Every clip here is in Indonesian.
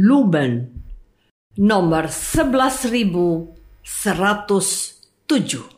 Lumen nomor 11107.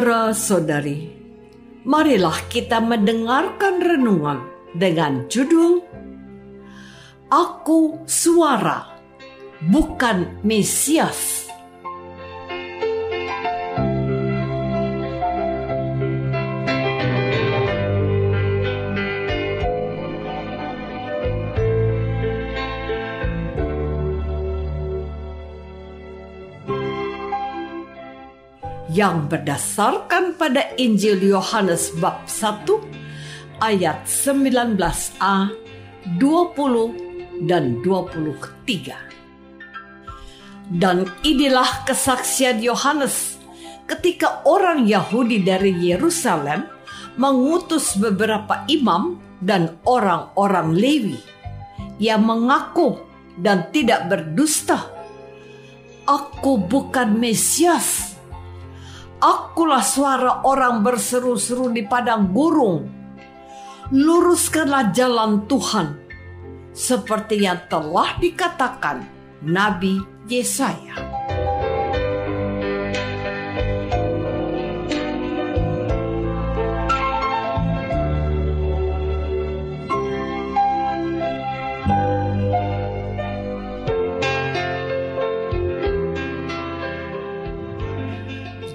Saudara-saudari, marilah kita mendengarkan renungan dengan judul Aku Suara, Bukan Mesias. Yang berdasarkan pada Injil Yohanes bab 1 ayat 19a, 20 dan 23. Dan inilah kesaksian Yohanes ketika orang Yahudi dari Yerusalem mengutus beberapa imam dan orang-orang Lewi yang mengaku dan tidak berdusta. Aku bukan Mesias, Akulah suara orang berseru-seru di padang gurun. Luruskanlah jalan Tuhan, seperti yang telah dikatakan Nabi Yesaya.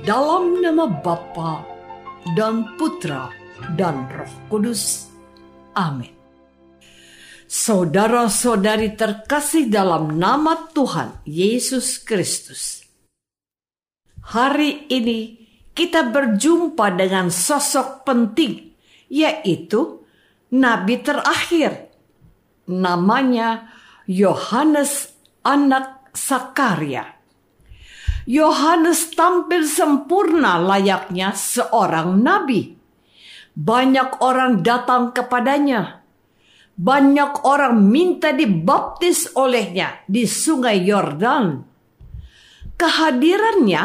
Dalam nama Bapa dan Putra dan Roh Kudus. Amin. Saudara-saudari terkasih dalam nama Tuhan Yesus Kristus. Hari ini kita berjumpa dengan sosok penting, yaitu nabi terakhir. Namanya Yohanes anak Sakaria. Yohanes tampil sempurna layaknya seorang nabi. Banyak orang datang kepadanya. Banyak orang minta dibaptis olehnya di sungai Yordan. Kehadirannya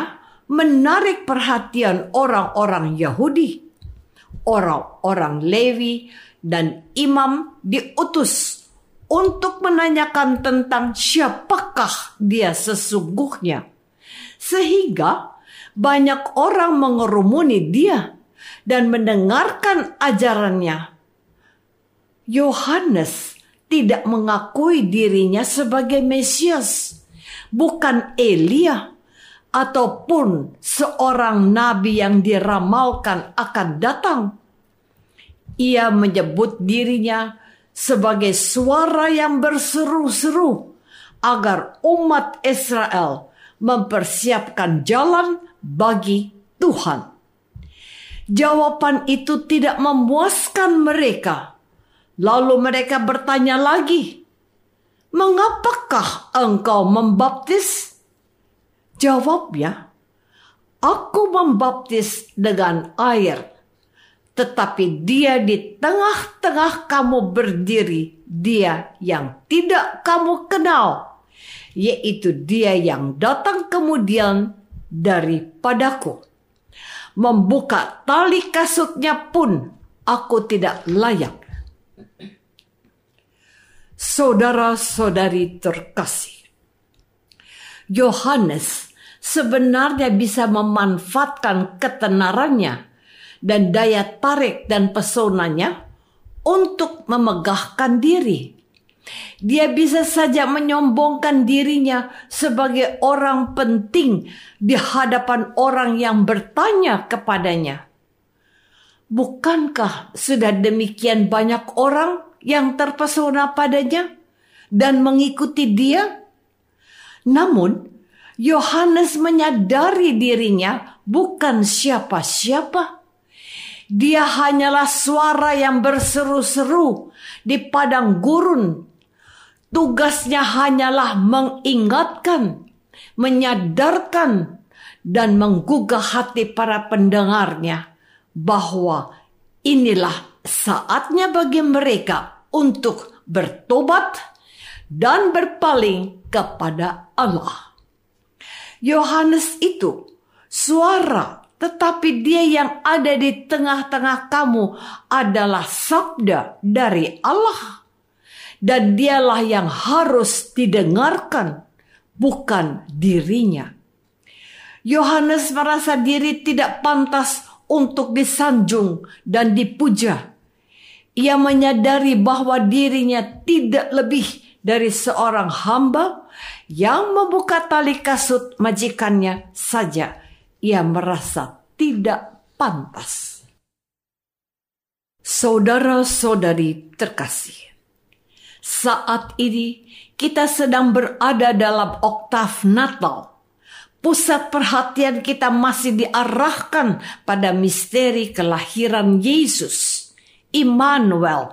menarik perhatian orang-orang Yahudi. Orang-orang Lewi dan imam diutus untuk menanyakan tentang siapakah dia sesungguhnya sehingga banyak orang mengerumuni dia dan mendengarkan ajarannya. Yohanes tidak mengakui dirinya sebagai Mesias, bukan Elia, ataupun seorang nabi yang diramalkan akan datang. Ia menyebut dirinya sebagai suara yang berseru-seru agar umat Israel mempersiapkan jalan bagi Tuhan. Jawaban itu tidak memuaskan mereka. Lalu mereka bertanya lagi, "Mengapakah engkau membaptis?" Jawabnya, Aku membaptis dengan air, tetapi dia di tengah-tengah kamu berdiri, dia yang tidak kamu kenal, yaitu dia yang datang kemudian daripadaku. Membuka tali kasutnya pun aku tidak layak. Saudara-saudari terkasih, Yohanes sebenarnya bisa memanfaatkan ketenarannya dan daya tarik dan pesonanya untuk memegahkan diri. Dia bisa saja menyombongkan dirinya sebagai orang penting di hadapan orang yang bertanya kepadanya. Bukankah sudah demikian banyak orang yang terpesona padanya dan mengikuti dia? Namun, Yohanes menyadari dirinya bukan siapa-siapa. Dia hanyalah suara yang berseru-seru di padang gurun. Tugasnya hanyalah mengingatkan, menyadarkan, dan menggugah hati para pendengarnya bahwa inilah saatnya bagi mereka untuk bertobat dan berpaling kepada Allah. Yohanes itu suara, tetapi dia yang ada di tengah-tengah kamu adalah sabda dari Allah. Dan dialah yang harus didengarkan, bukan dirinya. Yohanes merasa diri tidak pantas untuk disanjung dan dipuja. Ia menyadari bahwa dirinya tidak lebih dari seorang hamba yang membuka tali kasut majikannya saja ia merasa tidak pantas. Saudara-saudari terkasih, saat ini kita sedang berada dalam oktav Natal. Pusat perhatian kita masih diarahkan pada misteri kelahiran Yesus, Immanuel,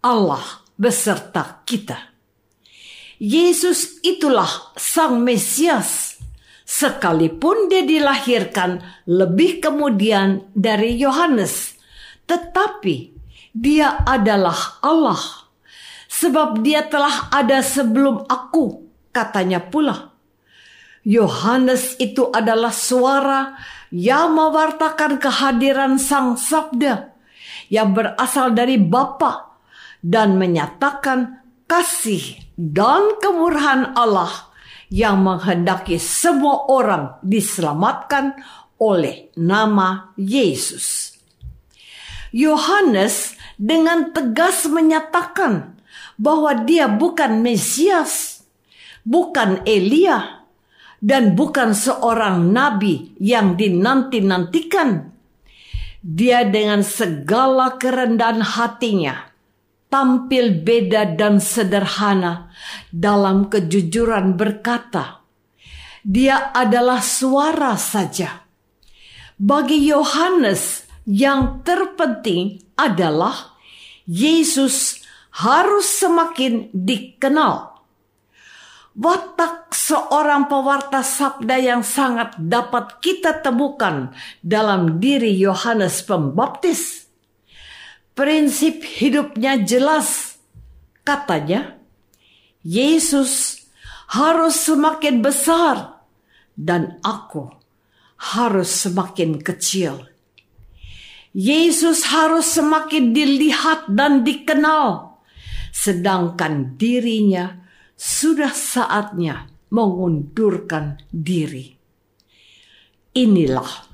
Allah beserta kita. Yesus itulah Sang Mesias, sekalipun dia dilahirkan lebih kemudian dari Yohanes, tetapi dia adalah Allah, sebab dia telah ada sebelum aku, katanya pula. Yohanes itu adalah suara yang mewartakan kehadiran Sang Sabda yang berasal dari Bapa dan menyatakan kasih dan kemurahan Allah yang menghendaki semua orang diselamatkan oleh nama Yesus. Yohanes dengan tegas menyatakan bahwa dia bukan Mesias, bukan Elia, dan bukan seorang nabi yang dinanti-nantikan. Dia dengan segala kerendahan hatinya tampil beda dan sederhana dalam kejujuran berkata, "Dia adalah suara saja." Bagi Yohanes, yang terpenting adalah Yesus harus semakin dikenal. Watak seorang pewarta sabda yang sangat dapat kita temukan dalam diri Yohanes Pembaptis prinsip hidupnya jelas. Katanya, Yesus harus semakin besar dan aku harus semakin kecil. Yesus harus semakin dilihat dan dikenal, sedangkan dirinya sudah saatnya mengundurkan diri. Inilah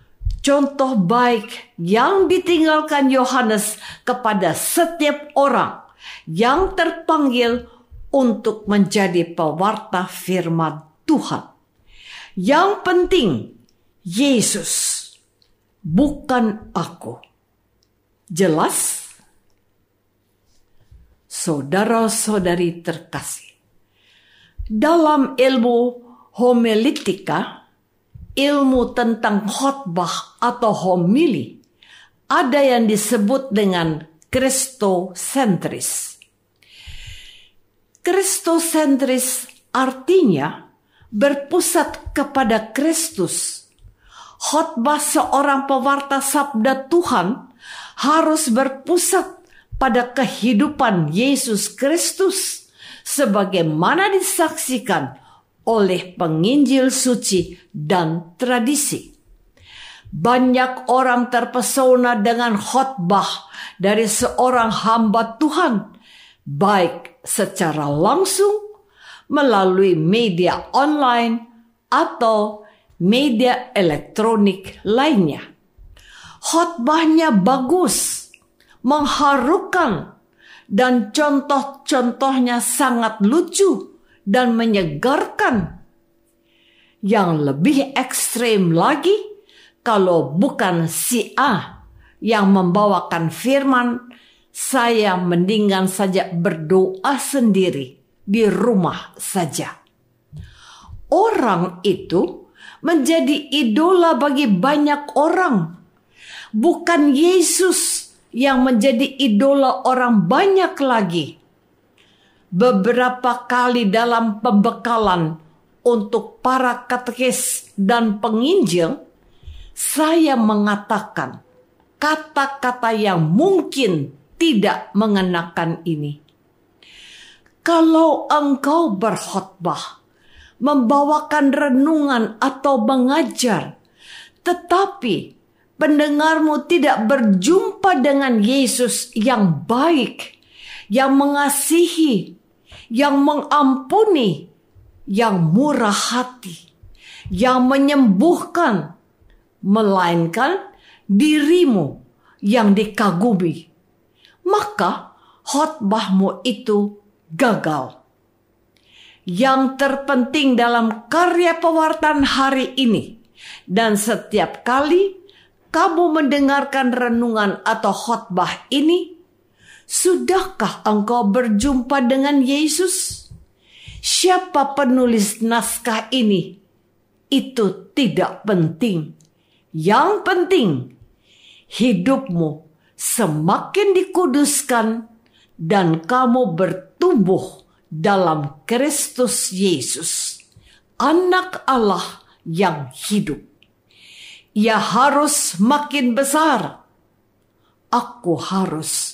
contoh baik yang ditinggalkan Yohanes kepada setiap orang yang terpanggil untuk menjadi pewarta firman Tuhan. Yang penting, Yesus, bukan aku. Jelas? Saudara-saudari terkasih, dalam ilmu homiletika, ilmu tentang khotbah atau homili ada yang disebut dengan kristosentris. Kristosentris artinya berpusat kepada Kristus. khotbah seorang pewarta sabda Tuhan harus berpusat pada kehidupan Yesus Kristus sebagaimana disaksikan oleh penginjil suci dan tradisi. Banyak orang terpesona dengan khotbah dari seorang hamba Tuhan, baik secara langsung melalui media online atau media elektronik lainnya. Khotbahnya bagus, mengharukan, dan contoh-contohnya sangat lucu dan menyegarkan. Yang lebih ekstrem lagi, kalau bukan si A yang membawakan firman, saya mendingan saja berdoa sendiri di rumah saja. Orang itu menjadi idola bagi banyak orang. Bukan Yesus yang menjadi idola orang banyak lagi. Beberapa kali dalam pembekalan untuk para katekis dan penginjil, saya mengatakan kata-kata yang mungkin tidak mengenakan ini. Kalau engkau berkhotbah, membawakan renungan atau mengajar, tetapi pendengarmu tidak berjumpa dengan Yesus yang baik, yang mengasihi, yang mengampuni, yang murah hati, yang menyembuhkan, melainkan dirimu yang dikagumi, maka khotbahmu itu gagal. Yang terpenting dalam karya pewartaan hari ini dan setiap kali kamu mendengarkan renungan atau khotbah ini, sudahkah engkau berjumpa dengan Yesus? Siapa penulis naskah ini? Itu tidak penting. Yang penting, hidupmu semakin dikuduskan dan kamu bertumbuh dalam Kristus Yesus, Anak Allah yang hidup. Ia harus makin besar. Aku harus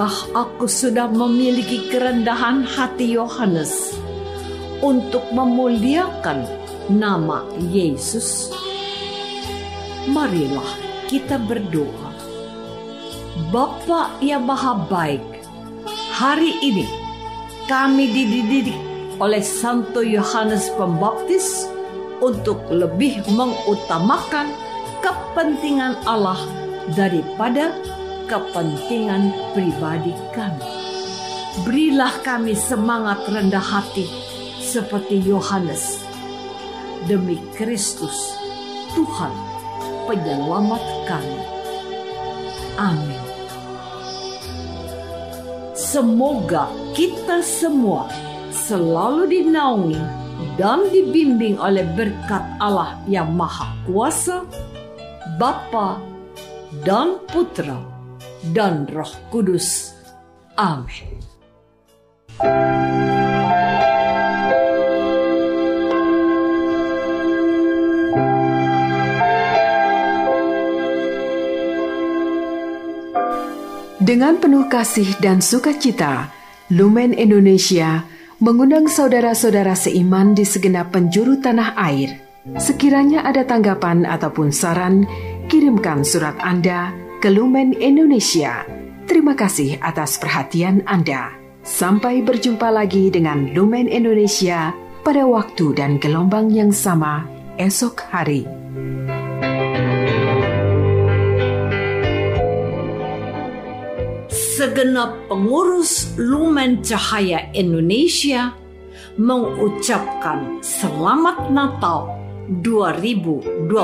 Apakah aku sudah memiliki kerendahan hati Yohanes? untuk memuliakan nama Yesus. Marilah kita berdoa. Bapa yang Maha Baik, hari ini kami dididik oleh Santo Yohanes Pembaptis untuk lebih mengutamakan kepentingan Allah daripada kepentingan pribadi kami. Berilah kami semangat rendah hati seperti Yohanes demi Kristus Tuhan penyelamat kami. Amin. Semoga kita semua selalu dinaungi dan dibimbing oleh berkat Allah yang Maha Kuasa, Bapa dan Putra dan Roh Kudus. Amin. Dengan penuh kasih dan sukacita, Lumen Indonesia mengundang saudara-saudara seiman di segenap penjuru tanah air. Sekiranya ada tanggapan ataupun saran, kirimkan surat Anda ke Lumen Indonesia. Terima kasih atas perhatian Anda. Sampai berjumpa lagi dengan Lumen Indonesia pada waktu dan gelombang yang sama esok hari. segenap pengurus Lumen Cahaya Indonesia mengucapkan selamat Natal 2022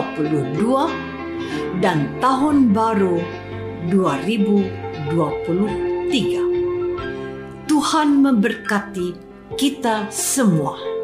dan tahun baru 2023. Tuhan memberkati kita semua.